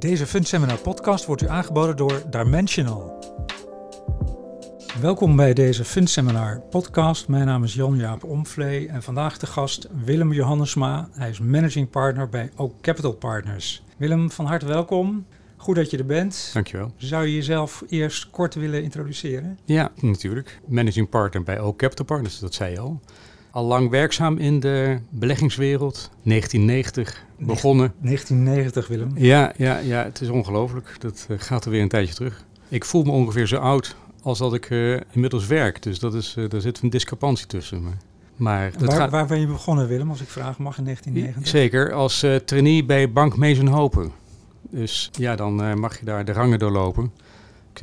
Deze Fundseminar podcast wordt u aangeboden door Dimensional. Welkom bij deze Fundseminar podcast. Mijn naam is Jan-Jaap Omvlee en vandaag de gast Willem Johannesma. Hij is managing partner bij Oak Capital Partners. Willem, van harte welkom. Goed dat je er bent. Dankjewel. Zou je jezelf eerst kort willen introduceren? Ja, natuurlijk. Managing partner bij Oak Capital Partners, dat zei je al. Al lang werkzaam in de beleggingswereld. 1990 begonnen. 1990, Willem. Ja, ja, ja het is ongelooflijk. Dat uh, gaat er weer een tijdje terug. Ik voel me ongeveer zo oud als dat ik uh, inmiddels werk. Dus dat is, uh, daar zit een discrepantie tussen. Maar, maar waar, gaat... waar, ben je begonnen, Willem, als ik vraag mag, in 1990? Zeker, als trainee bij Bank Mees Hopen. Dus ja, dan mag je daar de rangen doorlopen.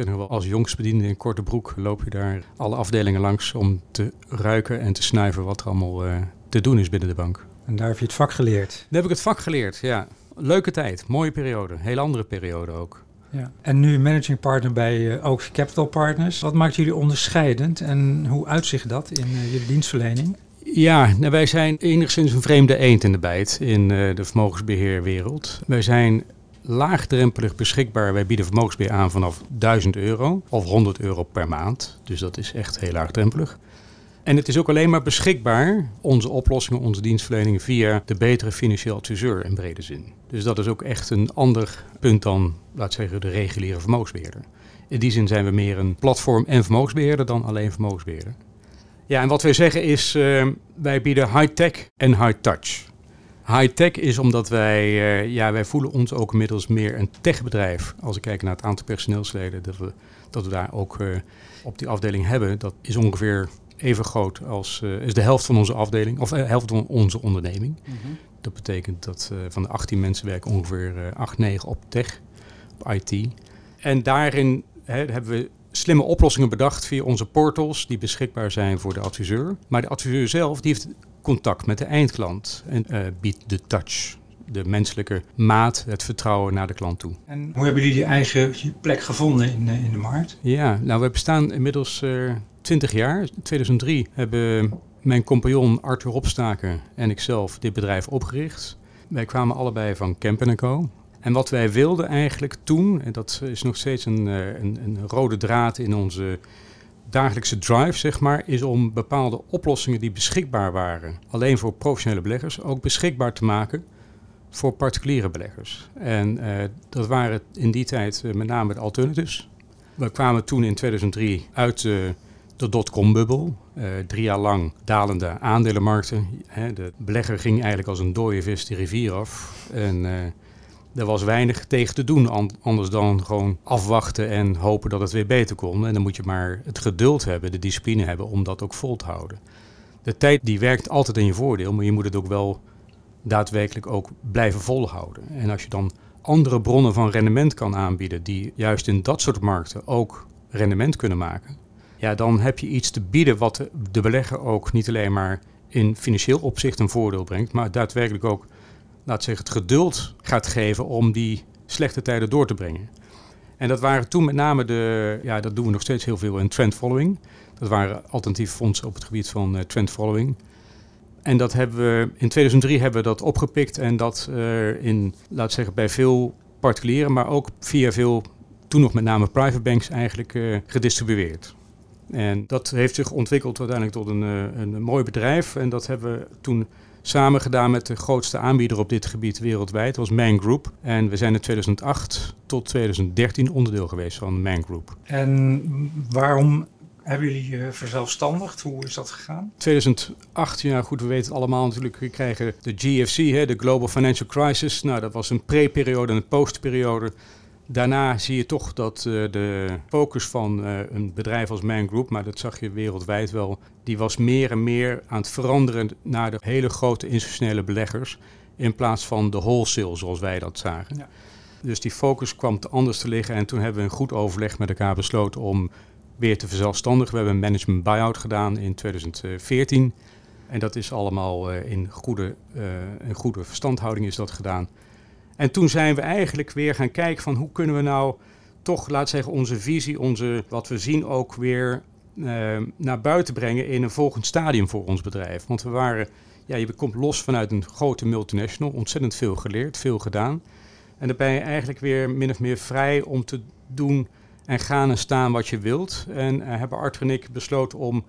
Nog wel, als jongstbediende in korte broek loop je daar alle afdelingen langs om te ruiken en te snuiven wat er allemaal uh, te doen is binnen de bank. En daar heb je het vak geleerd? Daar heb ik het vak geleerd, ja. Leuke tijd, mooie periode, heel andere periode ook. Ja. En nu managing partner bij uh, Oaks Capital Partners. Wat maakt jullie onderscheidend en hoe uitzicht dat in uh, jullie dienstverlening? Ja, nou wij zijn enigszins een vreemde eend in de bijt in uh, de vermogensbeheerwereld. Wij zijn laagdrempelig beschikbaar. Wij bieden vermogensbeheer aan vanaf 1000 euro of 100 euro per maand. Dus dat is echt heel laagdrempelig. En het is ook alleen maar beschikbaar, onze oplossingen, onze dienstverleningen, via de betere financieel adviseur in brede zin. Dus dat is ook echt een ander punt dan, laat zeggen, de reguliere vermogensbeheerder. In die zin zijn we meer een platform en vermogensbeheerder dan alleen vermogensbeheerder. Ja, en wat wij zeggen is, uh, wij bieden high-tech en high-touch. High-tech is omdat wij, uh, ja, wij voelen ons ook inmiddels meer een techbedrijf. Als ik kijk naar het aantal personeelsleden, dat we, dat we daar ook uh, op die afdeling hebben, dat is ongeveer even groot als uh, is de helft van onze afdeling, of de helft van onze onderneming. Mm -hmm. Dat betekent dat van de 18 mensen werken ongeveer 8, 9 op tech, op IT. En daarin hè, hebben we slimme oplossingen bedacht via onze portals die beschikbaar zijn voor de adviseur. Maar de adviseur zelf die heeft contact met de eindklant en uh, biedt de touch, de menselijke maat, het vertrouwen naar de klant toe. En hoe hebben jullie je eigen plek gevonden in, in de markt? Ja, nou we bestaan inmiddels uh, 20 jaar. In 2003 hebben mijn compagnon Arthur Opstaker en ikzelf dit bedrijf opgericht. Wij kwamen allebei van Kempen Co. En wat wij wilden eigenlijk toen, en dat is nog steeds een, een, een rode draad in onze dagelijkse drive, zeg maar, is om bepaalde oplossingen die beschikbaar waren, alleen voor professionele beleggers, ook beschikbaar te maken voor particuliere beleggers. En uh, dat waren in die tijd uh, met name de alternatives. We kwamen toen in 2003 uit uh, de dotcom-bubbel. drie jaar lang dalende aandelenmarkten. Hè, de belegger ging eigenlijk als een dode vis de rivier af. En er was weinig tegen te doen, anders dan gewoon afwachten en hopen dat het weer beter kon. En dan moet je maar het geduld hebben, de discipline hebben om dat ook vol te houden. De tijd die werkt altijd in je voordeel, maar je moet het ook wel daadwerkelijk ook blijven volhouden. En als je dan andere bronnen van rendement kan aanbieden die juist in dat soort markten ook rendement kunnen maken, ja, dan heb je iets te bieden wat de belegger ook niet alleen maar in financieel opzicht een voordeel brengt, maar daadwerkelijk ook laat zeggen, het geduld gaat geven om die slechte tijden door te brengen. En dat waren toen met name de, ja, dat doen we nog steeds heel veel in trend following. Dat waren alternatieve fondsen op het gebied van uh, trend following. En dat hebben we in 2003 hebben we dat opgepikt en dat uh, in, laat zeggen, bij veel particulieren, maar ook via veel, toen nog met name private banks eigenlijk uh, gedistribueerd. En dat heeft zich ontwikkeld uiteindelijk tot een, een mooi bedrijf. En dat hebben we toen samen gedaan met de grootste aanbieder op dit gebied wereldwijd. Dat was Man Group. En we zijn in 2008 tot 2013 onderdeel geweest van Man Group. En waarom hebben jullie je verzelfstandigd? Hoe is dat gegaan? 2008, ja goed, we weten het allemaal natuurlijk. We krijgen de GFC, hè, de Global Financial Crisis. Nou, dat was een pre-periode en een post-periode. Daarna zie je toch dat uh, de focus van uh, een bedrijf als Man Group, maar dat zag je wereldwijd wel, die was meer en meer aan het veranderen naar de hele grote institutionele beleggers in plaats van de wholesale zoals wij dat zagen. Ja. Dus die focus kwam te anders te liggen en toen hebben we een goed overleg met elkaar besloten om weer te verzelfstandigen. We hebben een management buyout gedaan in 2014 en dat is allemaal uh, in, goede, in goede verstandhouding is dat gedaan. En toen zijn we eigenlijk weer gaan kijken van hoe kunnen we nou toch, laat zeggen, onze visie, onze, wat we zien ook weer uh, naar buiten brengen in een volgend stadium voor ons bedrijf. Want we waren, ja, je komt los vanuit een grote multinational, ontzettend veel geleerd, veel gedaan. En dan ben je eigenlijk weer min of meer vrij om te doen en gaan en staan wat je wilt. En uh, hebben Arthur en ik besloten om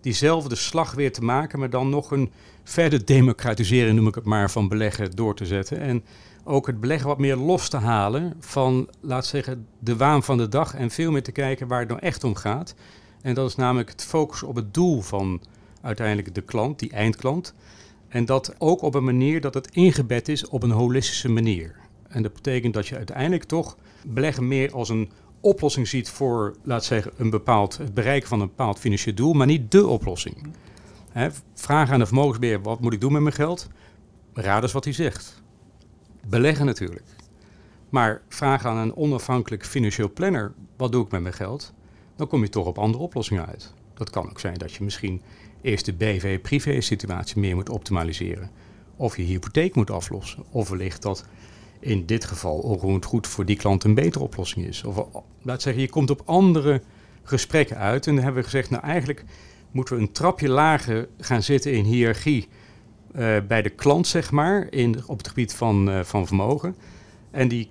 diezelfde slag weer te maken, maar dan nog een verder democratiseren, noem ik het maar, van beleggen door te zetten. En ook het beleggen wat meer los te halen van, laat zeggen, de waan van de dag en veel meer te kijken waar het nou echt om gaat. En dat is namelijk het focus op het doel van uiteindelijk de klant, die eindklant. En dat ook op een manier dat het ingebed is op een holistische manier. En dat betekent dat je uiteindelijk toch beleggen meer als een oplossing ziet voor, laat zeggen, een bepaald, het bereiken van een bepaald financieel doel, maar niet de oplossing. Vraag aan de vermogensbeheer, wat moet ik doen met mijn geld? Raad eens wat hij zegt. Beleggen natuurlijk. Maar vraag aan een onafhankelijk financieel planner, wat doe ik met mijn geld? Dan kom je toch op andere oplossingen uit. Dat kan ook zijn dat je misschien eerst de BV-privé situatie meer moet optimaliseren. Of je hypotheek moet aflossen. Of wellicht dat in dit geval onroerend goed voor die klant een betere oplossing is. Of laat zeggen, je komt op andere gesprekken uit. En dan hebben we gezegd, nou eigenlijk moeten we een trapje lager gaan zitten in hiërarchie uh, bij de klant, zeg maar, in, op het gebied van, uh, van vermogen. En die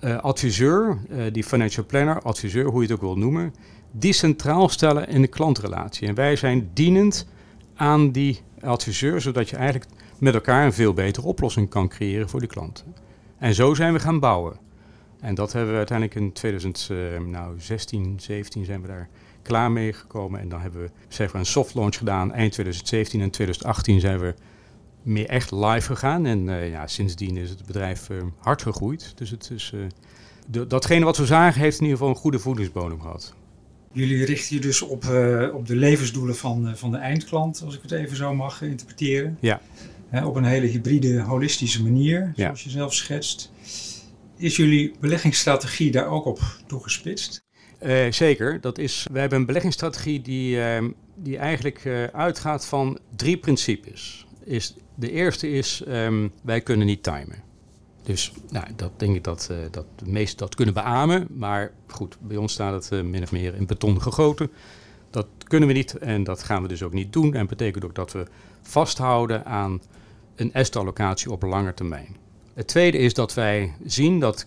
uh, adviseur, die financial planner, adviseur, hoe je het ook wil noemen, die centraal stellen in de klantrelatie. En wij zijn dienend aan die adviseur, zodat je eigenlijk met elkaar een veel betere oplossing kan creëren voor die klant. En zo zijn we gaan bouwen. En dat hebben we uiteindelijk in 2016, 17 zijn we daar klaar mee gekomen. En dan hebben we zeg maar, een soft launch gedaan eind 2017 en 2018 zijn we meer echt live gegaan. En uh, ja, sindsdien is het bedrijf uh, hard gegroeid. Dus het is, de, datgene wat we zagen heeft in ieder geval een goede voedingsbodem gehad. Jullie richten je dus op, op de levensdoelen van, van de eindklant, als ik het even zo mag interpreteren. Ja. op een hele hybride, holistische manier, zoals je zelf schetst. Is jullie beleggingsstrategie daar ook op toegespitst? Uh, zeker. Dat is, we hebben een beleggingsstrategie die, uh, die eigenlijk uh, uitgaat van drie principes. Is, de eerste is, um, wij kunnen niet timen. Dus nou, dat denk ik dat, dat de meesten dat kunnen beamen. Maar goed, bij ons staat het min of meer in beton gegoten. Dat kunnen we niet en dat gaan we dus ook niet doen. En betekent ook dat we vasthouden aan een asset-allocatie op lange termijn. Het tweede is dat wij zien dat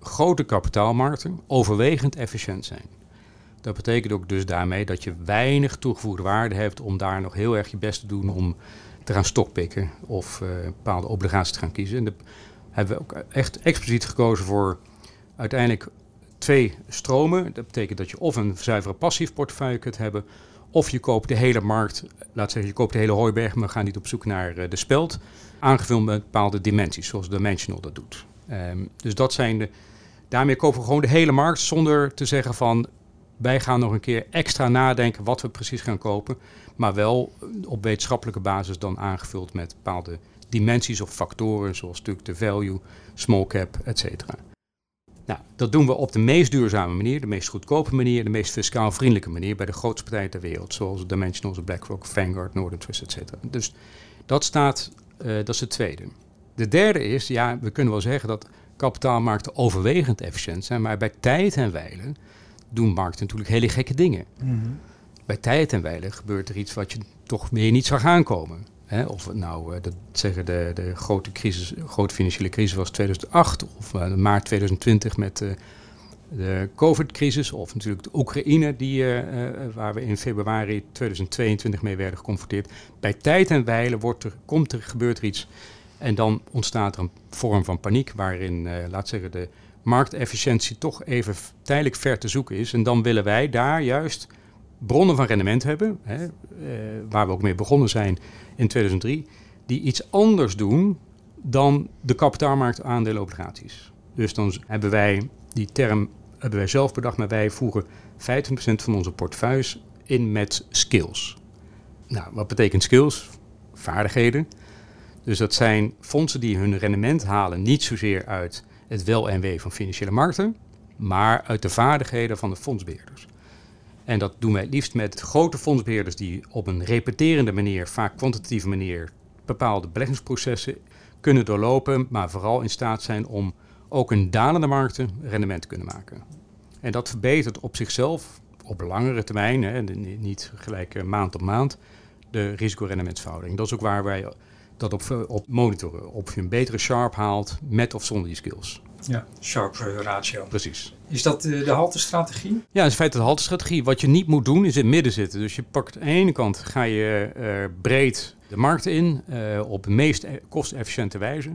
grote kapitaalmarkten overwegend efficiënt zijn. Dat betekent ook dus daarmee dat je weinig toegevoegde waarde hebt om daar nog heel erg je best te doen om te gaan stokpikken of uh, bepaalde obligaties te gaan kiezen. En daar hebben we ook echt expliciet gekozen voor uiteindelijk twee stromen. Dat betekent dat je of een zuivere passief portefeuille kunt hebben, of je koopt de hele markt, laat zeggen je koopt de hele hooiberg, maar we gaan niet op zoek naar uh, de speld, aangevuld met bepaalde dimensies, zoals Dimensional dat doet. Um, dus dat zijn de, Daarmee kopen we gewoon de hele markt zonder te zeggen van wij gaan nog een keer extra nadenken wat we precies gaan kopen. Maar wel op wetenschappelijke basis dan aangevuld met bepaalde dimensies of factoren, zoals natuurlijk de value, small cap, et cetera. Nou, dat doen we op de meest duurzame manier, de meest goedkope manier, de meest fiscaal vriendelijke manier bij de grootste partijen ter wereld, zoals Dimensionals, BlackRock, Vanguard, Northern Trust, et cetera. Dus dat staat, uh, dat is het tweede. De derde is, ja, we kunnen wel zeggen dat kapitaalmarkten overwegend efficiënt zijn, maar bij tijd en wijle doen markten natuurlijk hele gekke dingen. Mm -hmm. Bij tijd en wijle gebeurt er iets wat je toch meer niet zag aankomen. Hè? Of het nou, uh, dat zeggen de, de grote, crisis, grote financiële crisis was 2008 of uh, maart 2020 met uh, de COVID-crisis, of natuurlijk de Oekraïne, die, waar we in februari 2022 mee werden geconfronteerd. Bij tijd en wijle wordt er, komt er, gebeurt er iets en dan ontstaat er een vorm van paniek waarin, laat zeggen, de marktefficiëntie toch even tijdelijk ver te zoeken is. En dan willen wij daar juist bronnen van rendement hebben, hè, uh, waar we ook mee begonnen zijn in 2003, die iets anders doen dan de kapitaalmarkt aandelen obligaties. Dus dan hebben wij die term hebben wij zelf bedacht, maar wij voeren 25% van onze portefeuilles in met skills. Nou, wat betekent skills? Vaardigheden. Dus dat zijn fondsen die hun rendement halen niet zozeer uit het wel en wee van financiële markten, maar uit de vaardigheden van de fondsbeheerders. En dat doen wij het liefst met grote fondsbeheerders die op een repeterende manier, vaak kwantitatieve manier, bepaalde beleggingsprocessen kunnen doorlopen, maar vooral in staat zijn om ook in dalende markten rendement te kunnen maken. En dat verbetert op zichzelf op langere termijn, hè, niet gelijk maand op maand, de risicorendementsverhouding. Dat is ook waar wij dat op, op monitoren. Of je een betere sharp haalt met of zonder die skills. Ja, Sharp ratio. Precies. Is dat de, de haltestrategie? Ja, in feite de haltestrategie. Wat je niet moet doen is in het midden zitten. Dus je pakt aan de ene kant ga je uh, breed de markt in uh, op de meest e-, kostefficiënte wijze.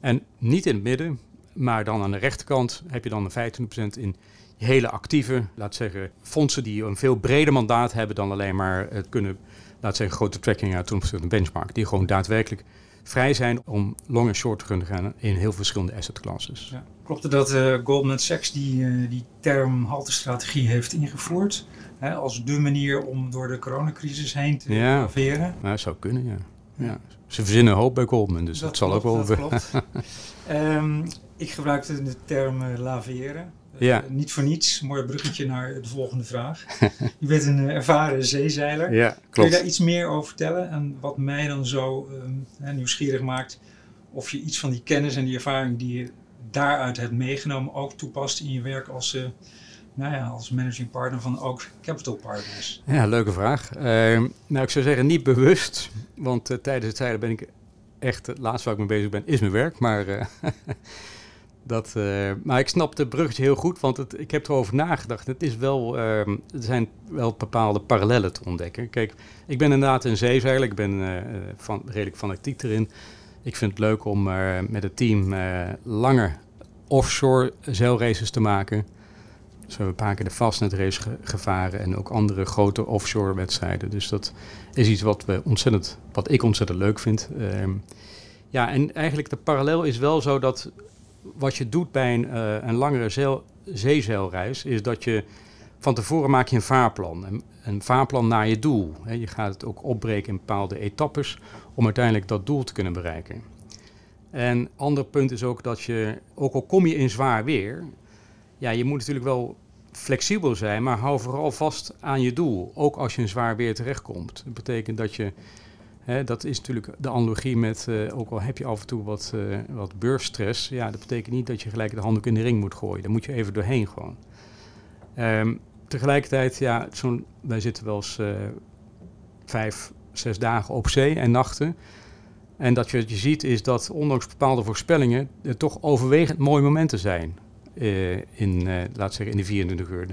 En niet in het midden, maar dan aan de rechterkant heb je dan een 25% in hele actieve, laat zeggen, fondsen die een veel breder mandaat hebben dan alleen maar het kunnen, laat zeggen, grote tracking uit een benchmark. Die gewoon daadwerkelijk vrij zijn om long en short te kunnen gaan in heel verschillende asset classes. Ja. Klopt het dat uh, Goldman Sachs die, uh, die term haltestrategie heeft ingevoerd hè, als de manier om door de coronacrisis heen te ja. navigeren? Ja, dat zou kunnen, ja. ja. Ze verzinnen hoop bij Goldman, dus dat, zal ook wel... Dat klopt. um, ik gebruikte de term uh, laveren. Ja. Uh, niet voor niets, mooi bruggetje naar de volgende vraag. je bent een uh, ervaren zeezeiler. Ja, klopt. Kun je daar iets meer over vertellen? En wat mij dan zo um, nieuwsgierig maakt, of je iets van die kennis en die ervaring die je daaruit hebt meegenomen ook toepast in je werk als, uh, nou ja, als managing partner van ook Capital Partners? Ja, leuke vraag. nou, ik zou zeggen niet bewust, want tijdens het zeilen ben ik echt, het laatste waar ik mee bezig ben, is mijn werk. Maar Dat, uh, maar ik snap de bruggetje heel goed, want het, ik heb erover nagedacht. Het is wel, uh, er zijn wel bepaalde parallellen te ontdekken. Kijk, ik ben inderdaad een zeezeiler. Ik ben uh, van, redelijk fanatiek erin. Ik vind het leuk om met het team langer offshore zeilraces te maken. Dus we hebben een paar keer de Fastnet ge gevaren en ook andere grote offshore wedstrijden. Dus dat is iets wat, we ontzettend, wat ik ontzettend leuk vind. Ehm, ja, en eigenlijk de parallel is wel zo dat wat je doet bij een, uh, een langere zeil, zeezeilreis, is dat je van tevoren maak je een vaarplan. Een, een vaarplan naar je doel. Je gaat het ook opbreken in bepaalde etappes om uiteindelijk dat doel te kunnen bereiken. En ander punt is ook dat je, ook al kom je in zwaar weer, ja, je moet natuurlijk wel flexibel zijn, maar hou vooral vast aan je doel. Ook als je in zwaar weer terechtkomt. Dat betekent dat je Dat is natuurlijk de analogie met, uh, ook al heb je af en toe wat, uh, wat beursstress, ja, dat betekent niet dat je gelijk de handdoek in de ring moet gooien. Daar moet je even doorheen gewoon. Um, tegelijkertijd, ja, wij zitten wel eens uh, vijf, zes dagen op zee en nachten. En dat je, wat je ziet is dat ondanks bepaalde voorspellingen er toch overwegend mooie momenten zijn in, laat zeggen, in de 24 uur.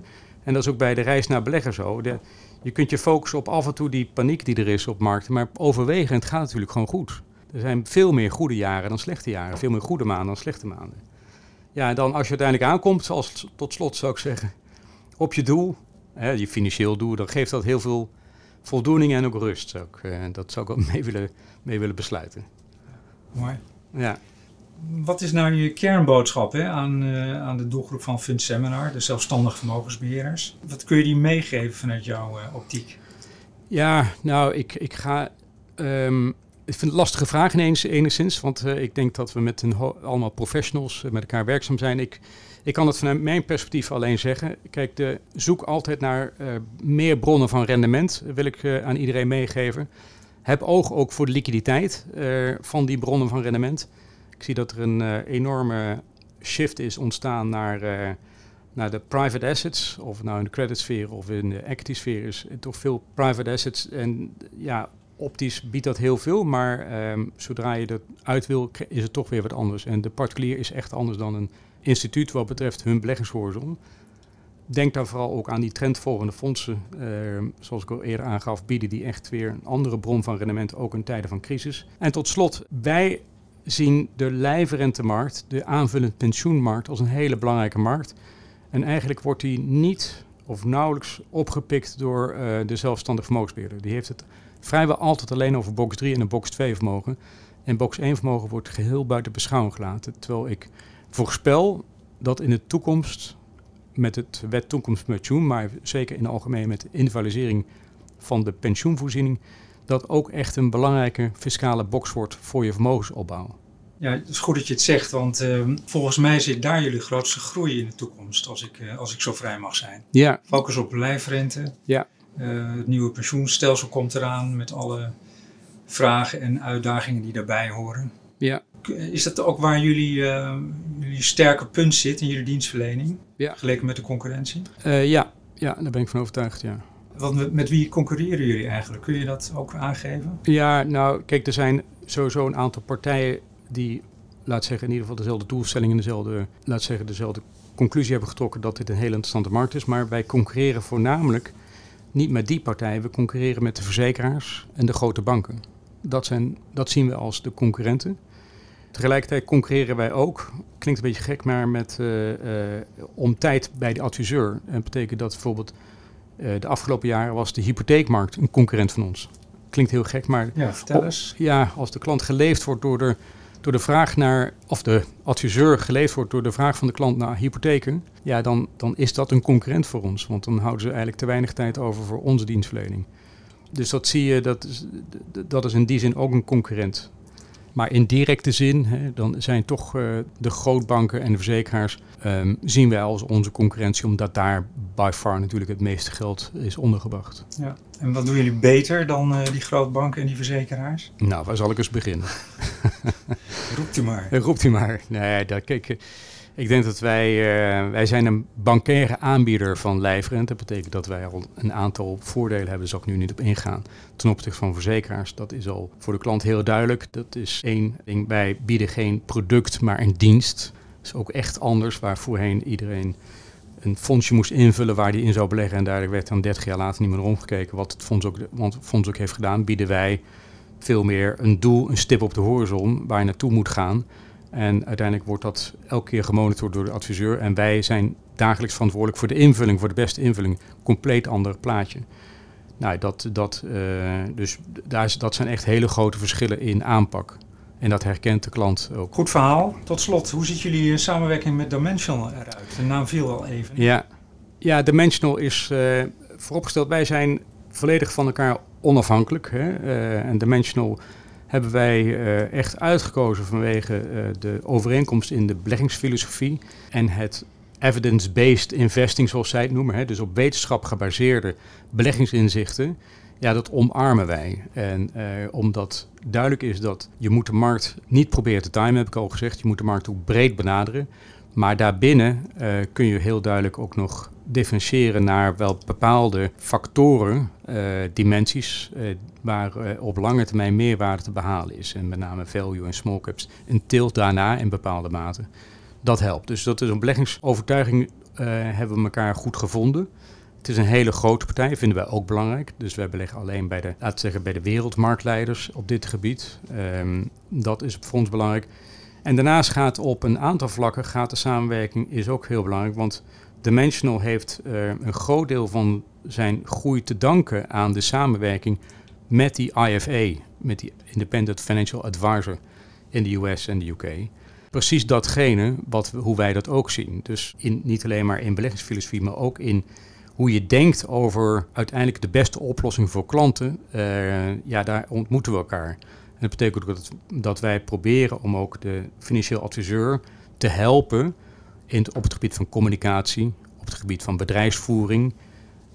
En dat is ook bij de reis naar belegger zo. De, je kunt je focussen op af en toe die paniek die er is op markten, maar overwegend gaat het natuurlijk gewoon goed. Er zijn veel meer goede jaren dan slechte jaren, veel meer goede maanden dan slechte maanden. Ja, en dan als je uiteindelijk aankomt, zoals tot slot zou ik zeggen, op je doel, hè, je financieel doel, dan geeft dat heel veel voldoening en ook rust. Ook. Uh, dat zou ik ook mee willen, mee willen besluiten. Mooi. Ja. Wat is nou je kernboodschap hè, aan, uh, aan de doelgroep van Fund Seminar, de zelfstandige vermogensbeheerders? Wat kun je die meegeven vanuit jouw uh, optiek? Ja, nou, ik, ik ga. Um, ik vind het een lastige vraag ineens, enigszins, want uh, ik denk dat we met een allemaal professionals met elkaar werkzaam zijn. Ik, ik kan het vanuit mijn perspectief alleen zeggen. Kijk, zoek altijd naar meer bronnen van rendement, wil ik aan iedereen meegeven. Heb oog ook voor de liquiditeit van die bronnen van rendement. Ik zie dat er een uh, enorme shift is ontstaan naar, uh, naar de private assets. Of nou in de creditsfeer of in de equity sfeer is. Toch veel private assets. En ja, optisch biedt dat heel veel. Maar um, zodra je dat uit wil, is het toch weer wat anders. En de particulier is echt anders dan een instituut wat betreft hun beleggingshorizon. Denk daar vooral ook aan die trendvolgende fondsen. Uh, zoals ik al eerder aangaf, bieden die echt weer een andere bron van rendement, ook in tijden van crisis. En tot slot, wij zien de lijfrentemarkt, de aanvullend pensioenmarkt, als een hele belangrijke markt. En eigenlijk wordt die niet of nauwelijks opgepikt door uh, de zelfstandig vermogensbeheerder. Die heeft het vrijwel altijd alleen over box 3 en een box 2 vermogen. En box 1 vermogen wordt geheel buiten beschouwing gelaten. Terwijl ik voorspel dat in de toekomst, met het wet toekomst pensioen, maar zeker in het algemeen met de individualisering van de pensioenvoorziening, dat ook echt een belangrijke fiscale box wordt voor je vermogensopbouw. Ja, het is goed dat je het zegt, want uh, volgens mij zit daar jullie grootste groei in de toekomst, als ik, uh, als ik zo vrij mag zijn. Ja. Focus op lijfrente. Ja. Uh, het nieuwe pensioenstelsel komt eraan met alle vragen en uitdagingen die daarbij horen. Ja. Is dat ook waar jullie, jullie sterke punt zit in jullie dienstverlening, ja. geleken met de concurrentie? ja. ja, daar ben ik van overtuigd, ja. Want met, wie concurreren jullie eigenlijk? Kun je dat ook aangeven? Ja, nou, kijk, er zijn sowieso een aantal partijen die laat zeggen, in ieder geval dezelfde doelstellingen, dezelfde, laat zeggen, dezelfde conclusie hebben getrokken dat dit een hele interessante markt is. Maar wij concurreren voornamelijk niet met die partijen, we concurreren met de verzekeraars en de grote banken. Dat, zijn, dat zien we als de concurrenten. Tegelijkertijd concurreren wij ook, klinkt een beetje gek, maar met, uh, uh, om tijd bij de adviseur. En dat betekent dat bijvoorbeeld de afgelopen jaren was de hypotheekmarkt een concurrent van ons. Klinkt heel gek, maar ja, vertel eens. ja, als de klant geleefd wordt door de, door de vraag naar, of de adviseur geleefd wordt door de vraag van de klant naar hypotheken, ja, dan, dan is dat een concurrent voor ons. Want dan houden ze eigenlijk te weinig tijd over voor onze dienstverlening. Dus dat zie je, dat is, dat is in die zin ook een concurrent. Maar in directe zin, hè, dan zijn toch uh, de grootbanken en de verzekeraars, um, zien wij als onze concurrentie, omdat daar by far natuurlijk het meeste geld is ondergebracht. Ja. En wat doen jullie beter dan uh, die grootbanken en die verzekeraars? Nou, waar zal ik eens beginnen? Roept u maar. Roept u maar. Nee, daar, kijk, ik denk dat wij, uh, wij zijn een bankaire aanbieder van lijfrente. Dat betekent dat wij al een aantal voordelen hebben, zal ik nu niet op ingaan. Ten opzichte van verzekeraars, dat is al voor de klant heel duidelijk. Dat is één ding, wij bieden geen product, maar een dienst. Dat is ook echt anders, waar voorheen iedereen een fondsje moest invullen waar die in zou beleggen. En daar werd dan 30 jaar later niet meer omgekeken. Wat het fonds ook, want het fonds ook heeft gedaan, bieden wij veel meer een doel, een stip op de horizon waar je naartoe moet gaan. En uiteindelijk wordt dat elke keer gemonitord door de adviseur. En wij zijn dagelijks verantwoordelijk voor de invulling, voor de beste invulling. Compleet ander plaatje. Nou, dat, dat, uh, dus daar is, dat zijn echt hele grote verschillen in aanpak. En dat herkent de klant ook. Goed verhaal. Tot slot, hoe ziet jullie samenwerking met Dimensional eruit? De naam viel al even. Ja, ja Dimensional is uh, vooropgesteld. Wij zijn volledig van elkaar onafhankelijk. Hè? Uh, en Dimensional hebben wij uh, echt uitgekozen vanwege uh, de overeenkomst in de beleggingsfilosofie en het evidence-based investing, zoals zij het noemen, hè, dus op wetenschap gebaseerde beleggingsinzichten. Ja, dat omarmen wij. En uh, omdat duidelijk is dat je moet de markt niet proberen te timen, heb ik al gezegd. Je moet de markt ook breed benaderen. Maar daarbinnen kun je heel duidelijk ook nog differentiëren naar wel bepaalde factoren, uh, dimensies, uh, waar uh, op lange termijn meerwaarde te behalen is. En met name value en small caps. Een tilt daarna in bepaalde mate. Dat helpt. Dus dat is een beleggingsovertuiging hebben we elkaar goed gevonden. Het is een hele grote partij, vinden wij ook belangrijk. Dus wij beleggen alleen bij de, laten zeggen, bij de wereldmarktleiders op dit gebied. Um, dat is voor ons belangrijk. En daarnaast gaat op een aantal vlakken gaat de samenwerking is ook heel belangrijk. Want Dimensional heeft uh, een groot deel van zijn groei te danken aan de samenwerking met die IFA, met die Independent Financial Advisor in de US en de UK. Precies datgene wat, hoe wij dat ook zien. Dus in, niet alleen maar in beleggingsfilosofie, maar ook in hoe je denkt over uiteindelijk de beste oplossing voor klanten. Uh, ja, daar ontmoeten we elkaar. En dat betekent ook dat, dat wij proberen om ook de financieel adviseur te helpen in, op het gebied van communicatie, op het gebied van bedrijfsvoering,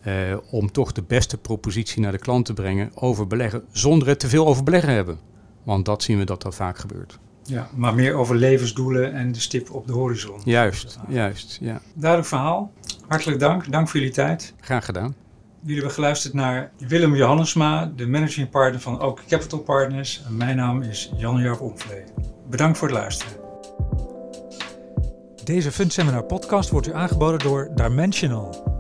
uh, om toch de beste propositie naar de klant te brengen over beleggen, zonder het te veel over beleggen hebben. Want dat zien we dat dat vaak gebeurt. Ja, maar meer over levensdoelen en de stip op de horizon. Juist, juist, ja. Duidelijk verhaal. Hartelijk dank. Dank voor jullie tijd. Graag gedaan. Jullie hebben geluisterd naar Willem Johannesma, de managing partner van Oak Capital Partners. En mijn naam is Jan-Jaap Omvlee. Bedankt voor het luisteren. Deze Fund Seminar podcast wordt u aangeboden door Dimensional.